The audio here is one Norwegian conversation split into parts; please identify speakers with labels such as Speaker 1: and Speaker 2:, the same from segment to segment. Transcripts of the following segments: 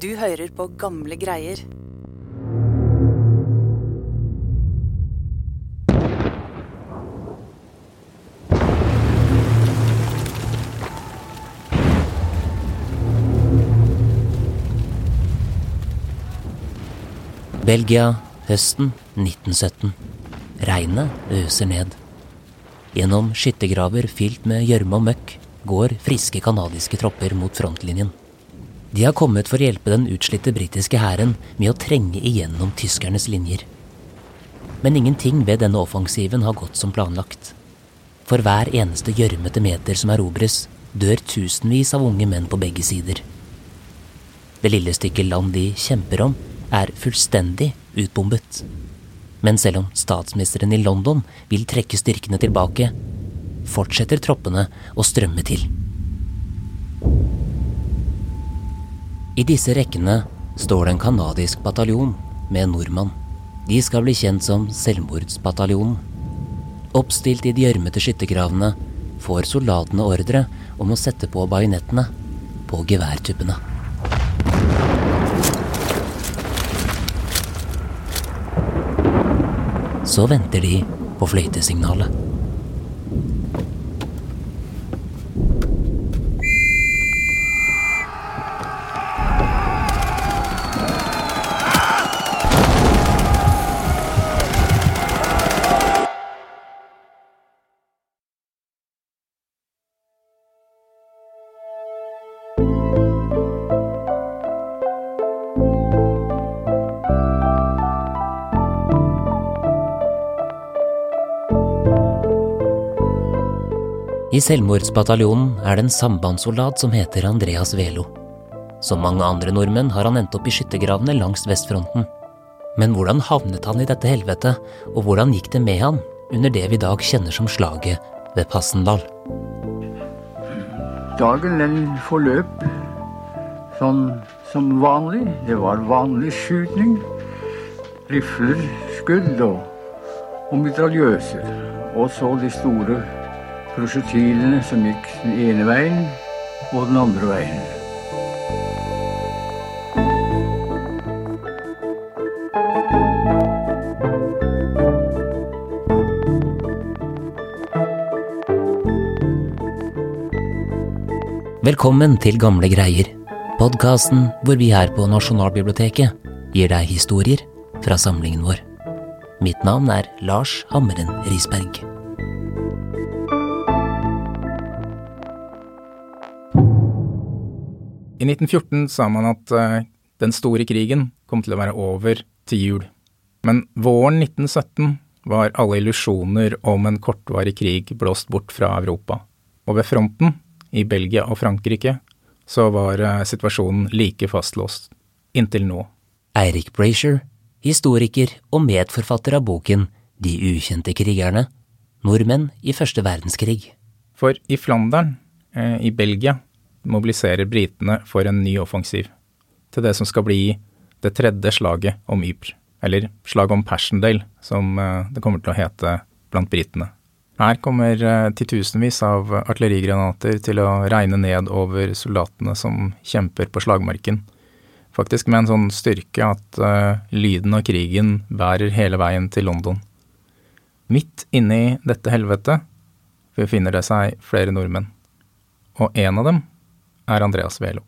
Speaker 1: Du hører på gamle greier.
Speaker 2: Belgia, høsten 1917. Regnet øser ned. Gjennom skyttergraver fylt med gjørme og møkk går friske canadiske tropper mot frontlinjen. De har kommet for å hjelpe den utslitte britiske hæren med å trenge igjennom tyskernes linjer. Men ingenting ved denne offensiven har gått som planlagt. For hver eneste gjørmete meter som erobres, dør tusenvis av unge menn på begge sider. Det lille stykket land de kjemper om, er fullstendig utbombet. Men selv om statsministeren i London vil trekke styrkene tilbake, fortsetter troppene å strømme til. I disse rekkene står det en canadisk bataljon med en nordmann. De skal bli kjent som Selvmordsbataljonen. Oppstilt i de gjørmete skyttergravene får soldatene ordre om å sette på bajonettene på geværtuppene. Så venter de på fløytesignalet. I selvmordsbataljonen er det en sambandssoldat som heter Andreas Velo. Som mange andre nordmenn har han endt opp i skyttergravene langs vestfronten. Men hvordan havnet han i dette helvetet, og hvordan gikk det med han under det vi i dag kjenner som slaget ved Passendal?
Speaker 3: Dagen den forløp sånn som vanlig. Det var vanlig skyting. Rifler, skudd og, og mitraljøser. Og så de store prosjektilene som gikk den ene veien og den andre veien.
Speaker 2: Velkommen til Gamle greier, podkasten hvor vi her på Nasjonalbiblioteket gir deg historier fra samlingen vår. Mitt navn er Lars Hammeren Risberg.
Speaker 4: I 1914 sa man at uh, den store krigen kom til å være over til jul. Men våren 1917 var alle illusjoner om en kortvarig krig blåst bort fra Europa. Og ved fronten, i Belgia og Frankrike, så var uh, situasjonen like fastlåst. Inntil nå.
Speaker 2: Eirik Brasher, historiker og medforfatter av boken De ukjente krigerne, nordmenn i første verdenskrig.
Speaker 4: For i Flandern, uh, i Belgia, mobiliserer britene for en ny offensiv. Til det som skal bli det tredje slaget om Ypres. Eller slaget om Persendale, som eh, det kommer til å hete blant britene. Her kommer eh, titusenvis av artillerigranater til å regne ned over soldatene som kjemper på slagmarken. Faktisk med en sånn styrke at uh, lyden av krigen bærer hele veien til London. Midt inni dette helvetet befinner det seg flere nordmenn. Og en av dem er Andreas Velo.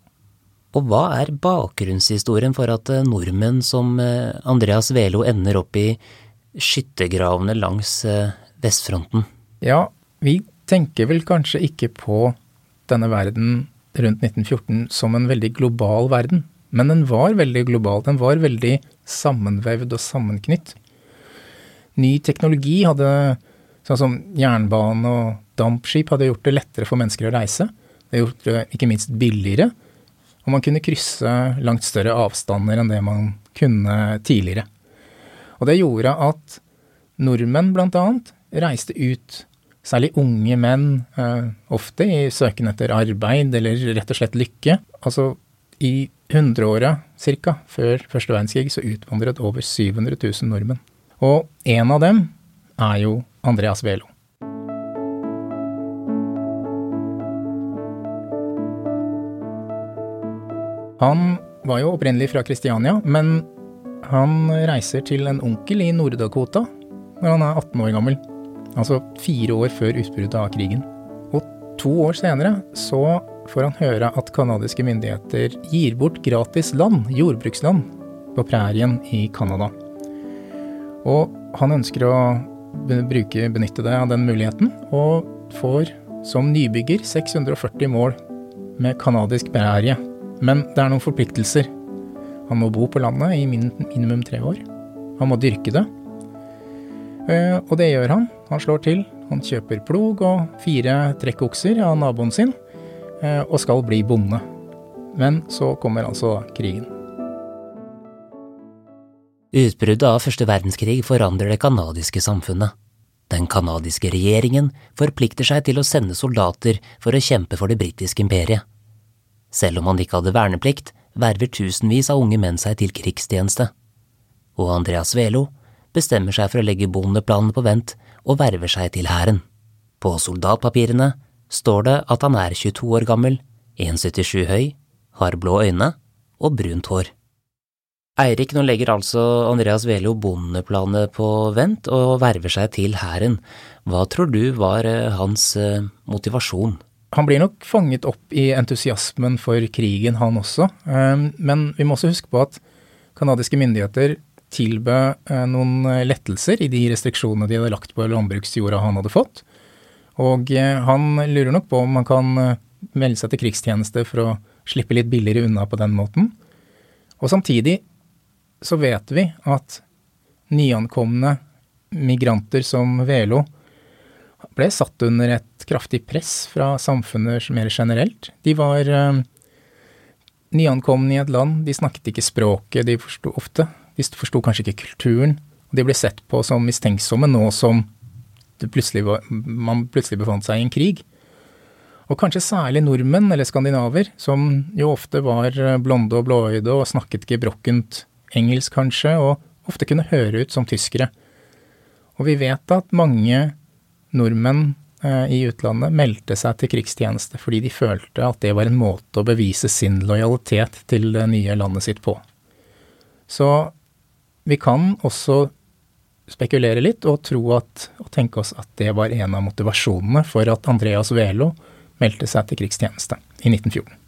Speaker 2: Og hva er bakgrunnshistorien for at eh, nordmenn som eh, Andreas Velo ender opp i skyttergravene langs eh, vestfronten?
Speaker 4: Ja, vi tenker vel kanskje ikke på denne verden rundt 1914 som en veldig global verden. Men den var veldig global. Den var veldig sammenvevd og sammenknytt. Ny teknologi hadde, sånn som jernbane og dampskip, hadde gjort det lettere for mennesker å reise. Det gjort det ikke minst billigere, og man kunne krysse langt større avstander enn det man kunne tidligere. Og det gjorde at nordmenn bl.a. reiste ut, særlig unge menn, eh, ofte i søken etter arbeid eller rett og slett lykke. Altså i hundreåret ca. før første verdenskrig så utvandret over 700 000 nordmenn. Og en av dem er jo Andreas Velo. Han var jo opprinnelig fra Kristiania, men han reiser til en onkel i Nord-Dakota når han er 18 år gammel. Altså fire år før utbruddet av krigen. Og to år senere så får han høre at canadiske myndigheter gir bort gratis land, jordbruksland, på prærien i Canada. Og han ønsker å bruke, benytte det av den muligheten, og får som nybygger 640 mål med canadisk prærie. Men det er noen forpliktelser. Han må bo på landet i minimum tre år. Han må dyrke det. Eh, og det gjør han. Han slår til. Han kjøper plog og fire trekkokser av naboen sin, eh, og skal bli bonde. Men så kommer altså krigen.
Speaker 2: Utbruddet av første verdenskrig forandrer det canadiske samfunnet. Den canadiske regjeringen forplikter seg til å sende soldater for å kjempe for det britiske imperiet. Selv om han ikke hadde verneplikt, verver tusenvis av unge menn seg til krigstjeneste. Og Andreas Velo bestemmer seg for å legge bondeplanene på vent og verver seg til hæren. På soldatpapirene står det at han er 22 år gammel, 1,77 høy, har blå øyne og brunt hår. Eirik, nå legger altså Andreas Velo bondeplanet på vent og verver seg til hæren. Hva tror du var eh, hans eh, motivasjon?
Speaker 4: Han blir nok fanget opp i entusiasmen for krigen, han også. Eh, men vi må også huske på at canadiske myndigheter tilbød noen lettelser i de restriksjonene de hadde lagt på landbruksjorda han hadde fått. Og han lurer nok på om han kan melde seg til krigstjeneste for å slippe litt billigere unna på den måten. Og samtidig så vet vi at nyankomne migranter som Velo ble satt under et kraftig press fra samfunnet mer generelt. De var uh, nyankomne i et land, de snakket ikke språket de forsto ofte. De forsto kanskje ikke kulturen. og De ble sett på som mistenksomme nå som plutselig var, man plutselig befant seg i en krig. Og kanskje særlig nordmenn, eller skandinaver, som jo ofte var blonde og blåøyde og snakket gebrokkent engelsk kanskje, og ofte kunne høre ut som tyskere. Og vi vet at mange nordmenn eh, i utlandet meldte seg til krigstjeneste fordi de følte at det var en måte å bevise sin lojalitet til det nye landet sitt på. Så vi kan også spekulere litt og tro at, og tenke oss at det var en av motivasjonene for at Andreas Velo meldte seg til krigstjeneste i 1914.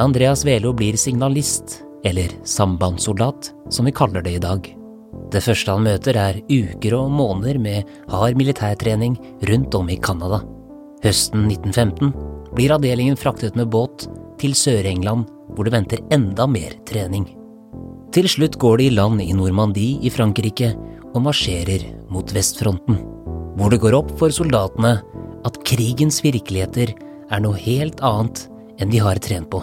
Speaker 2: Andreas Velo blir signalist, eller sambandssoldat, som vi kaller det i dag. Det første han møter er uker og måneder med hard militærtrening rundt om i Canada. Høsten 1915 blir avdelingen fraktet med båt til Sør-England, hvor det venter enda mer trening. Til slutt går de i land i Normandie i Frankrike og marsjerer mot vestfronten, hvor det går opp for soldatene at krigens virkeligheter er noe helt annet enn de har trent på.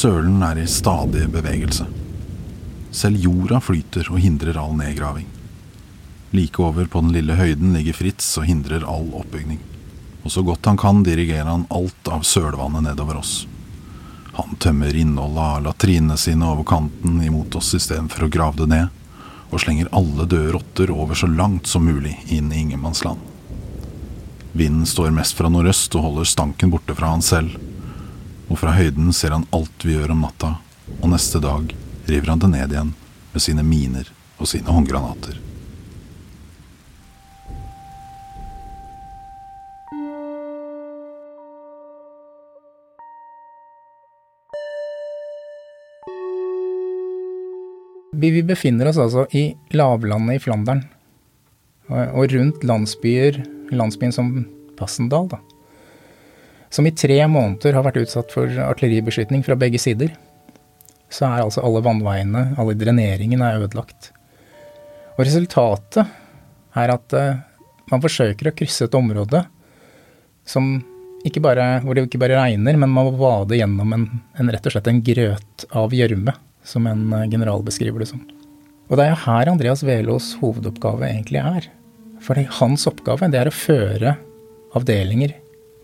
Speaker 5: Sølen er i stadig bevegelse. Selv jorda flyter og hindrer all nedgraving. Like over på den lille høyden ligger Fritz og hindrer all oppbygning. Og så godt han kan, dirigerer han alt av sølvannet nedover oss. Han tømmer innholdet av latrinene sine over kanten imot oss istedenfor å grave det ned, og slenger alle døde rotter over så langt som mulig inn i ingenmannsland. Vinden står mest fra nordøst og holder stanken borte fra han selv og fra høyden ser han alt vi gjør om natta, og neste dag river han det ned igjen med sine miner og sine håndgranater.
Speaker 4: Vi befinner oss altså i lavlandet i Flandern, og rundt landsbyer, landsbyen som Passendal, da som i tre måneder har vært utsatt for artilleribeskytning fra begge sider, så er altså alle vannveiene, alle dreneringen, er ødelagt. Og resultatet er at uh, man forsøker å krysse et område som ikke bare, hvor det ikke bare regner, men man må vade gjennom en, en rett og slett en grøt av gjørme, som en uh, general beskriver det som. Og det er jo her Andreas Velås hovedoppgave egentlig er. For hans oppgave det er å føre avdelinger,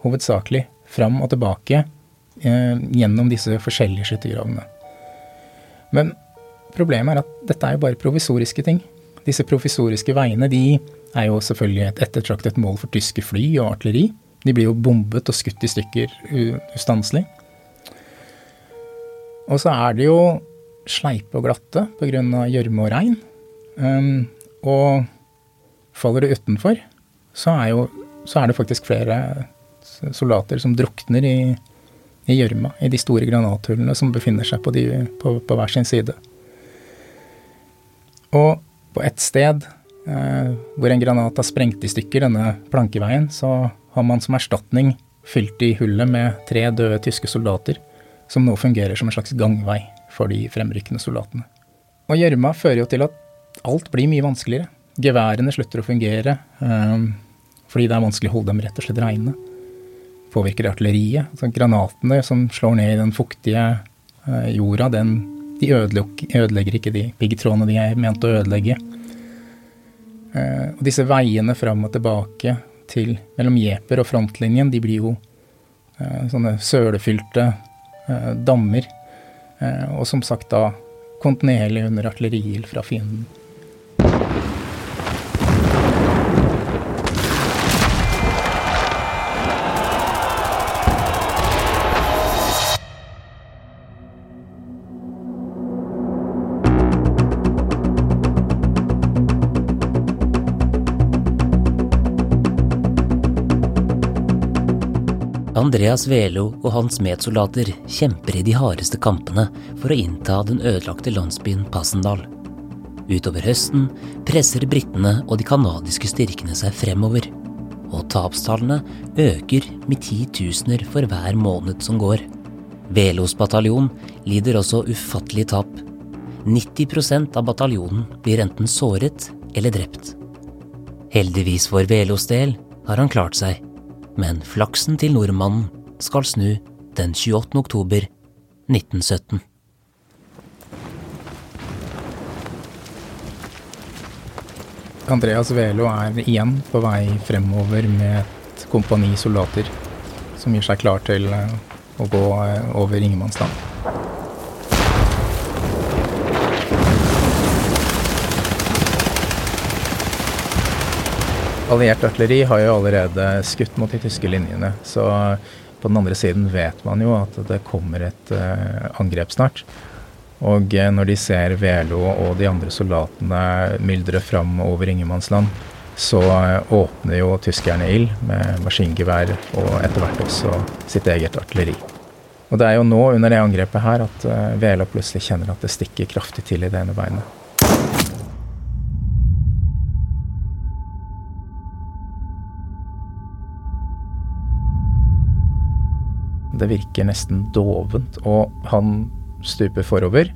Speaker 4: hovedsakelig, fram og tilbake eh, gjennom disse forskjellige skyttergravene. Men problemet er at dette er jo bare provisoriske ting. Disse provisoriske veiene de er jo selvfølgelig et ettertraktet mål for tyske fly og artilleri. De blir jo bombet og skutt i stykker ustanselig. Og så er de jo sleipe og glatte pga. gjørme og regn. Um, og faller det utenfor, så er, jo, så er det faktisk flere soldater som drukner i gjørma, i, i de store granathullene som befinner seg på, de, på, på hver sin side. Og på ett sted eh, hvor en granat har sprengt i stykker denne plankeveien, så har man som erstatning fylt i hullet med tre døde tyske soldater, som nå fungerer som en slags gangvei for de fremrykkende soldatene. Og gjørma fører jo til at alt blir mye vanskeligere. Geværene slutter å fungere eh, fordi det er vanskelig å holde dem rett og slett reine. Påvirker artilleriet. Altså granatene som slår ned i den fuktige uh, jorda, den, de ødelegger ikke de piggtrådene de er ment å ødelegge. Uh, og disse veiene fram og tilbake til mellom Jeper og frontlinjen, de blir jo uh, sånne sølefylte dammer. og som sagt da kontinuerlig under artilleriild fra fienden.
Speaker 2: Andreas Velo og hans medsoldater kjemper i de hardeste kampene for å innta den ødelagte landsbyen Passendal. Utover høsten presser britene og de canadiske styrkene seg fremover, og tapstallene øker med titusener for hver måned som går. Velos bataljon lider også ufattelig tap. 90% av bataljonen blir enten såret eller drept. Heldigvis for Velos del har han klart seg men flaksen til nordmannen skal snu den 28. oktober 1917.
Speaker 4: Andreas Velo er igjen på vei fremover med et kompani soldater som gir seg klar til eh, å gå eh, over ingenmannsland. Alliert artilleri har jo allerede skutt mot de tyske linjene. Så på den andre siden vet man jo at det kommer et uh, angrep snart. Og uh, når de ser Velo og de andre soldatene myldre fram over ingenmannsland, så uh, åpner jo tyskerne ild med maskingevær og etter hvert også sitt eget artilleri. Og det er jo nå under det angrepet her at Velo plutselig kjenner at det stikker kraftig til i det ene beinet. Det virker nesten dovent, og han stuper forover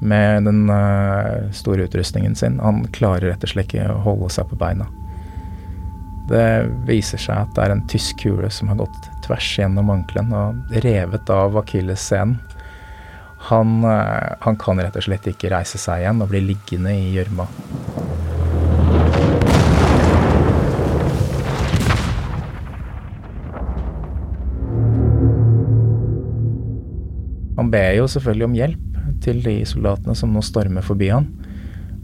Speaker 4: med den uh, store utrustningen sin. Han klarer rett og slett ikke å holde seg på beina. Det viser seg at det er en tysk kule som har gått tvers gjennom ankelen og revet av akillessenen. Han, uh, han kan rett og slett ikke reise seg igjen og blir liggende i gjørma. Han ber jo selvfølgelig om hjelp til de soldatene som nå stormer forbi han,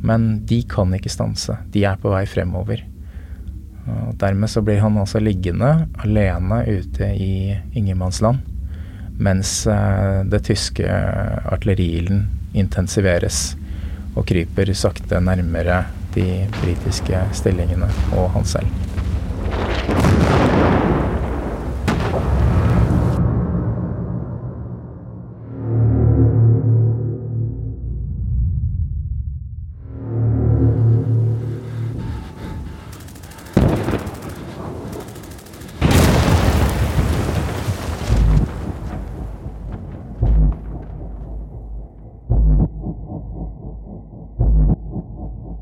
Speaker 4: men de kan ikke stanse. De er på vei fremover. Og dermed så blir han altså liggende alene ute i ingenmannsland, mens eh, det tyske artilleriilden intensiveres og kryper sakte nærmere de britiske stillingene og han selv.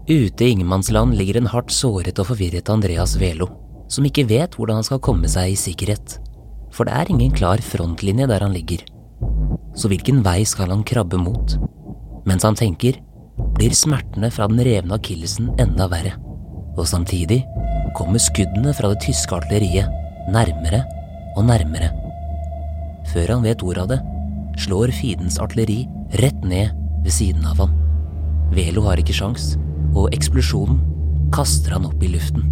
Speaker 2: Ute i ingenmannsland ligger en hardt såret og forvirret Andreas Velo, som ikke vet hvordan han skal komme seg i sikkerhet. For det er ingen klar frontlinje der han ligger. Så hvilken vei skal han krabbe mot? Mens han tenker, blir smertene fra den revne akillesen enda verre. Og samtidig kommer skuddene fra det tyske artilleriet nærmere og nærmere. Før han vet ordet av det, slår fiendens artilleri rett ned ved siden av ham. Velo har ikke sjans, og eksplosjonen kaster han opp i luften.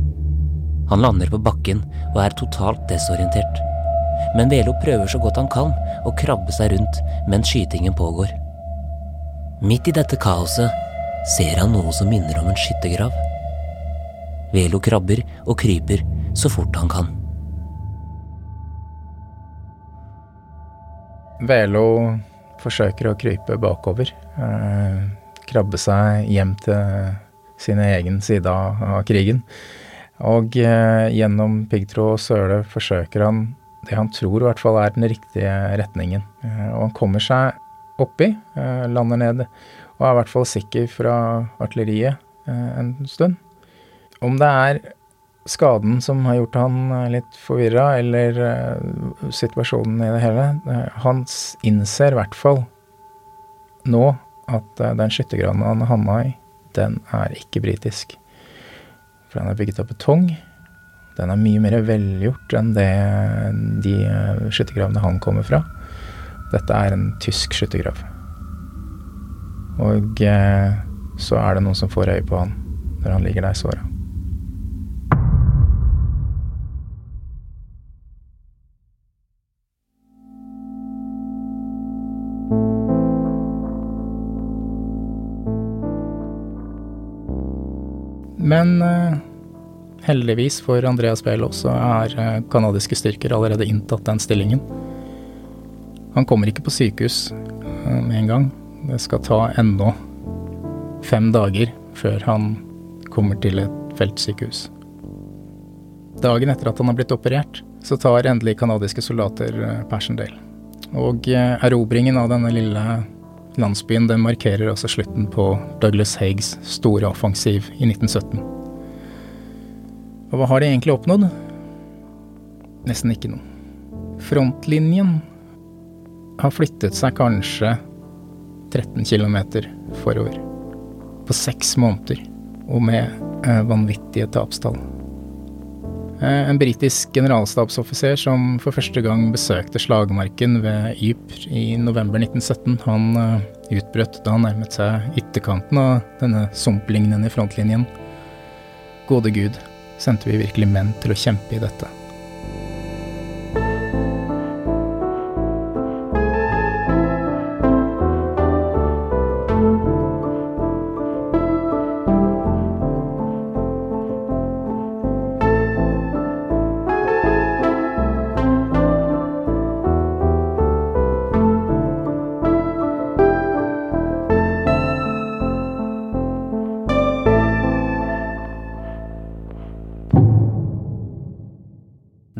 Speaker 2: Han lander på bakken og er totalt desorientert. Men Velo prøver så godt han kan å krabbe seg rundt mens skytingen pågår. Midt i dette kaoset ser han noe som minner om en skyttergrav. Velo krabber og kryper så fort han kan.
Speaker 4: Velo forsøker å krype bakover. Eh, krabbe seg hjem til sin egen side av, krigen. Og eh, gjennom piggtråd og søle forsøker han det han tror i hvert fall er den riktige retningen. Eh, og han kommer seg oppi, eh, lander ned og er i hvert fall sikker fra artilleriet en stund. Om det er skaden som har gjort han litt forvirra, eller uh, situasjonen i det hele. Uh, han innser i hvert fall nå at uh, den skyttergraven han havna i, den er ikke britisk. For den er bygget av betong. Den er mye mer velgjort enn det de skyttergravene han kommer fra. Dette er en tysk skyttergrav. Og så er det noen som får øye på han når han ligger der såra. Men uh, heldigvis for Andreas Belo så er uh, canadiske styrker allerede inntatt den stillingen. Han kommer ikke på sykehus uh, med en gang. Det skal ta ennå fem dager før han kommer til et feltsykehus. Dagen etter at han har blitt operert, så tar endelig canadiske soldater Persendale. Og erobringen av denne lille Landsbyen den markerer også slutten på Douglas Haigs store offensiv i 1917. Og hva har de egentlig oppnådd? Nesten ikke noe. Frontlinjen har flyttet seg kanskje 13 km forover. På seks måneder, og med eh, vanvittige tapstall. Eh, en britisk generalstabsoffiser som for første gang besøkte slagmarken ved Ypres i november 1917. Han eh, utbrøt da han nærmet seg ytterkanten av denne sumplignende frontlinjen. Gode gud, sendte vi virkelig menn til å kjempe i dette?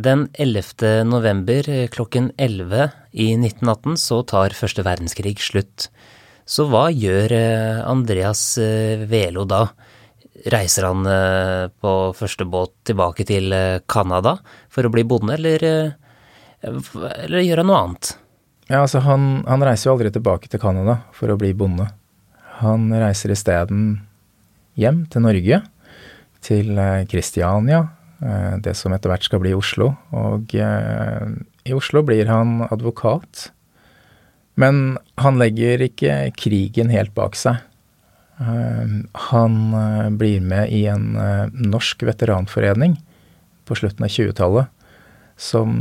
Speaker 2: Den 11. november eh, klokken 11 i 1918 så tar første verdenskrig slutt. Så hva gjør eh, Andreas eh, Velo da? Reiser han på første båt tilbake til Canada for å bli bonde, eller, eller gjør han noe annet?
Speaker 4: Ja, altså han, han reiser jo aldri tilbake til Canada for å bli bonde. Han reiser isteden hjem til Norge, til Kristiania, det som etter hvert skal bli Oslo. Og eh, i Oslo blir han advokat. Men han legger ikke krigen helt bak seg. Eh, han blir med i en norsk veteranforening på slutten av 20-tallet som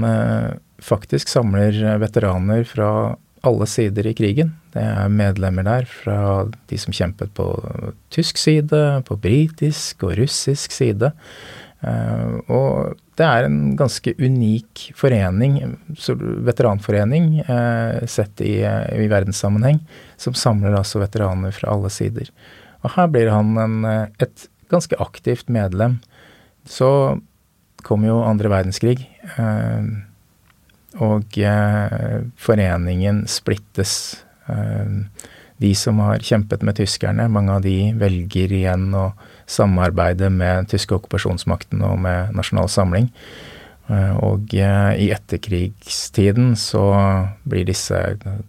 Speaker 4: faktisk samler veteraner fra alle sider i krigen. Det er medlemmer der fra de som kjempet på tysk side, på britisk og russisk side. Uh, og det er en ganske unik forening, veteranforening, uh, sett i, i, verdenssammenheng, som samler altså veteraner fra alle sider. Og her blir han en, et ganske aktivt medlem. Så kom jo andre verdenskrig, og foreningen splittes. De som har kjempet med tyskerne, mange av de velger igjen å samarbeide med tyske okkupasjonsmakten og med Nasjonal Samling. Eh, og eh, i etterkrigstiden så blir disse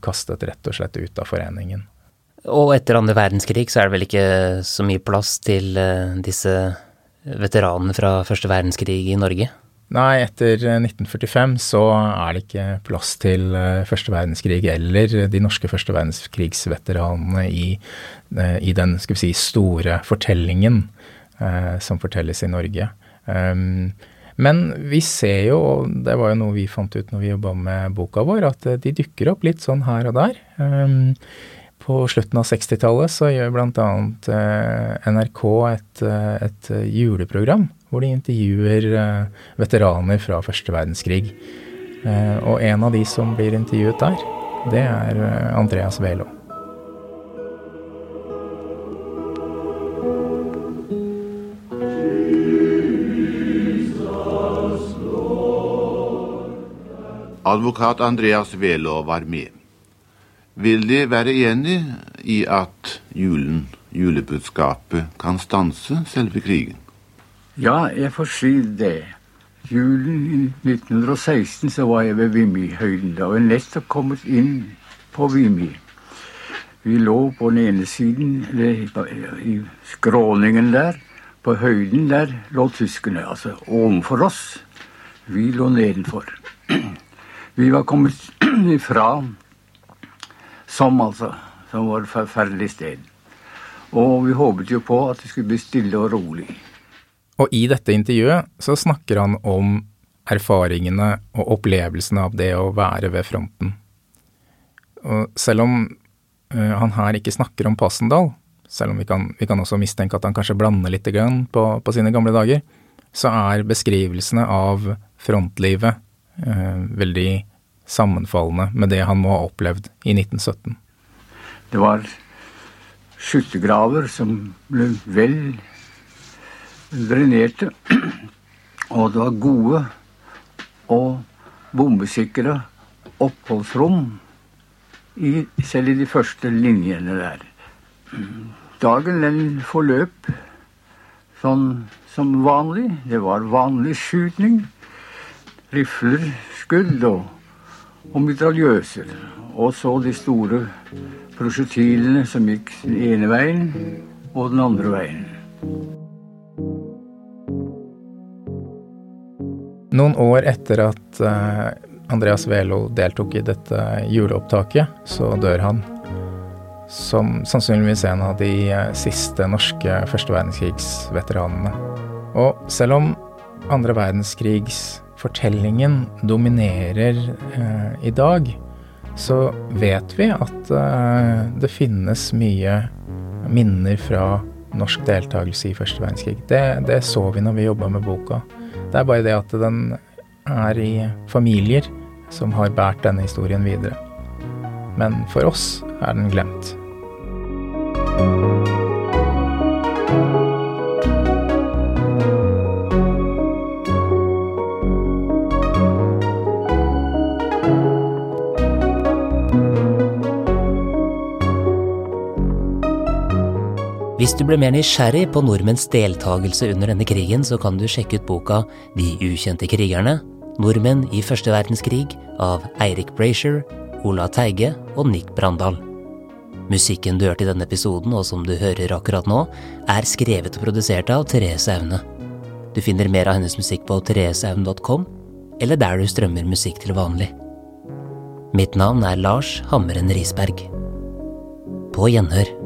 Speaker 4: kastet rett og slett ut av foreningen.
Speaker 2: Og etter andre verdenskrig så er det vel ikke så mye plass til eh, disse veteranene fra første verdenskrig i Norge?
Speaker 4: Nei, etter 1945 så er det ikke plass til første verdenskrig eller de norske første verdenskrigsveteranene i, i den skal vi si, store fortellingen eh, som fortelles i Norge. Um, men vi ser jo, og det var jo noe vi fant ut når vi jobba med boka vår, at de dukker opp litt sånn her og der. Um, på slutten av 60-tallet så gjør bl.a. Eh, NRK et, eh, et, juleprogram hvor de intervjuer eh, veteraner fra første verdenskrig. Eh, og en av de som blir intervjuet der, det er eh, Andreas Velo.
Speaker 6: Advokat Andreas Velo var med. Vil De være enig i at julen, julebudskapet, kan stanse selve krigen?
Speaker 3: Ja, jeg får si det. Julen i 1916 så var jeg ved Vimmi-høyden. Da var jeg nettopp kommet inn på Vimmi. Vi lå på den ene siden, eller i skråningen der. På høyden der lå tyskerne, altså ovenfor oss. Vi lå nedenfor. Vi var kommet ifra som, altså. Som var et forferdelig sted. Og vi håpet jo på at det skulle bli stille og rolig.
Speaker 4: Og i dette intervjuet så snakker han om erfaringene og opplevelsene av det å være ved fronten. Og selv om uh, han her ikke snakker om Passendal, selv om vi kan, vi kan også mistenke at han kanskje blander litt på, på, sine gamle dager, så er beskrivelsene av frontlivet uh, veldig sammenfallende med det han må ha opplevd i 1917.
Speaker 3: Det var skyttergraver som ble vel drenerte, og det var gode og bombesikre oppholdsrom i, selv i de første linjene der. Dagen den forløp sånn som vanlig. Det var vanlig skyting. Rifler, skudd og og mitraljøser. Og så de store prosjektilene som gikk den ene veien og den andre veien.
Speaker 4: Noen år etter at uh, Andreas Velo deltok i dette juleopptaket, så dør han. Som sannsynligvis en av de uh, siste norske første verdenskrigsveteranene. Og selv om andre verdenskrigs fortellingen dominerer eh, i dag, så vet vi at eh, det finnes mye minner fra norsk deltakelse i første verdenskrig. Det, det så vi når vi jobba med boka. Det er bare det at den er i familier som har båret denne historien videre. Men for oss er den glemt.
Speaker 2: Hvis du ble mer nysgjerrig på nordmenns deltakelse under denne krigen, så kan du sjekke ut boka De ukjente krigerne, nordmenn i første verdenskrig av Eirik Brasher, Ola Teige og Nick Brandal. Musikken du hørte i denne episoden, og som du hører akkurat nå, er skrevet og produsert av Therese Aune. Du finner mer av hennes musikk på thereseaune.com, eller der du strømmer musikk til vanlig. Mitt navn er Lars Hammeren Risberg. På gjenhør.